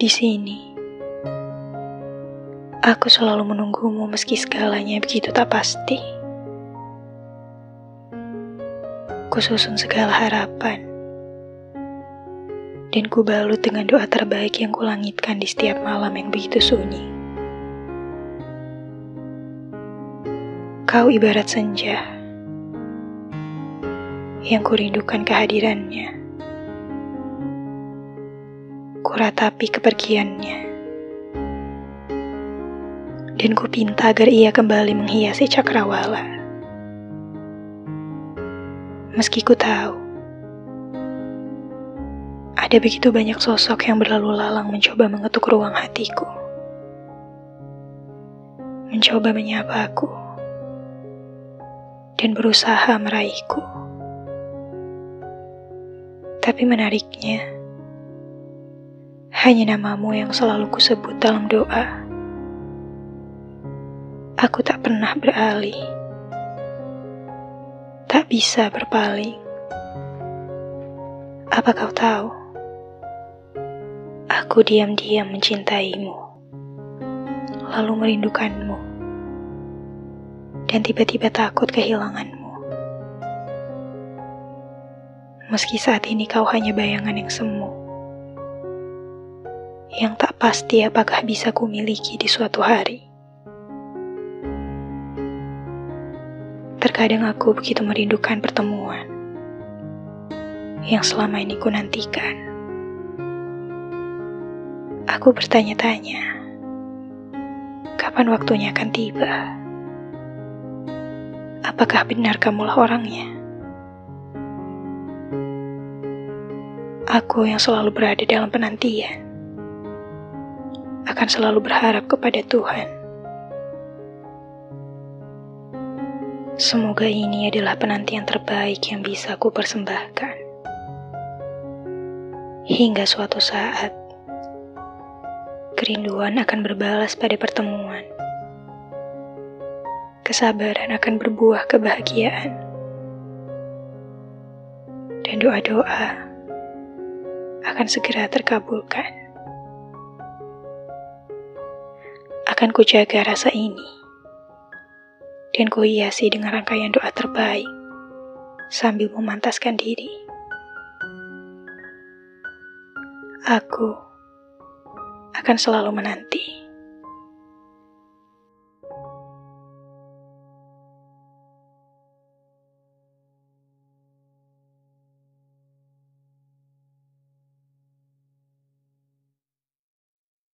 Di sini, aku selalu menunggumu meski segalanya begitu tak pasti. Kususun segala harapan, dan kubalut dengan doa terbaik yang kulangitkan di setiap malam yang begitu sunyi. Kau ibarat senja yang kurindukan kehadirannya. Kuratapi kepergiannya. Dan kupinta agar ia kembali menghiasi cakrawala. Meski ku tahu, ada begitu banyak sosok yang berlalu lalang mencoba mengetuk ruang hatiku. Mencoba menyapa aku. Dan berusaha meraihku. Tapi menariknya, hanya namamu yang selalu kusebut dalam doa. Aku tak pernah beralih, tak bisa berpaling. Apa kau tahu? Aku diam-diam mencintaimu, lalu merindukanmu, dan tiba-tiba takut kehilanganmu. Meski saat ini kau hanya bayangan yang semu, yang tak pasti apakah bisa kumiliki di suatu hari. Terkadang aku begitu merindukan pertemuan yang selama ini ku nantikan. Aku bertanya-tanya, kapan waktunya akan tiba? Apakah benar kamulah orangnya? Aku yang selalu berada dalam penantian akan selalu berharap kepada Tuhan. Semoga ini adalah penantian terbaik yang bisa aku persembahkan. Hingga suatu saat, kerinduan akan berbalas pada pertemuan. Kesabaran akan berbuah kebahagiaan. Dan doa-doa akan segera terkabulkan. Akan kujaga rasa ini dan kuhiasi dengan rangkaian doa terbaik sambil memantaskan diri. Aku akan selalu menanti.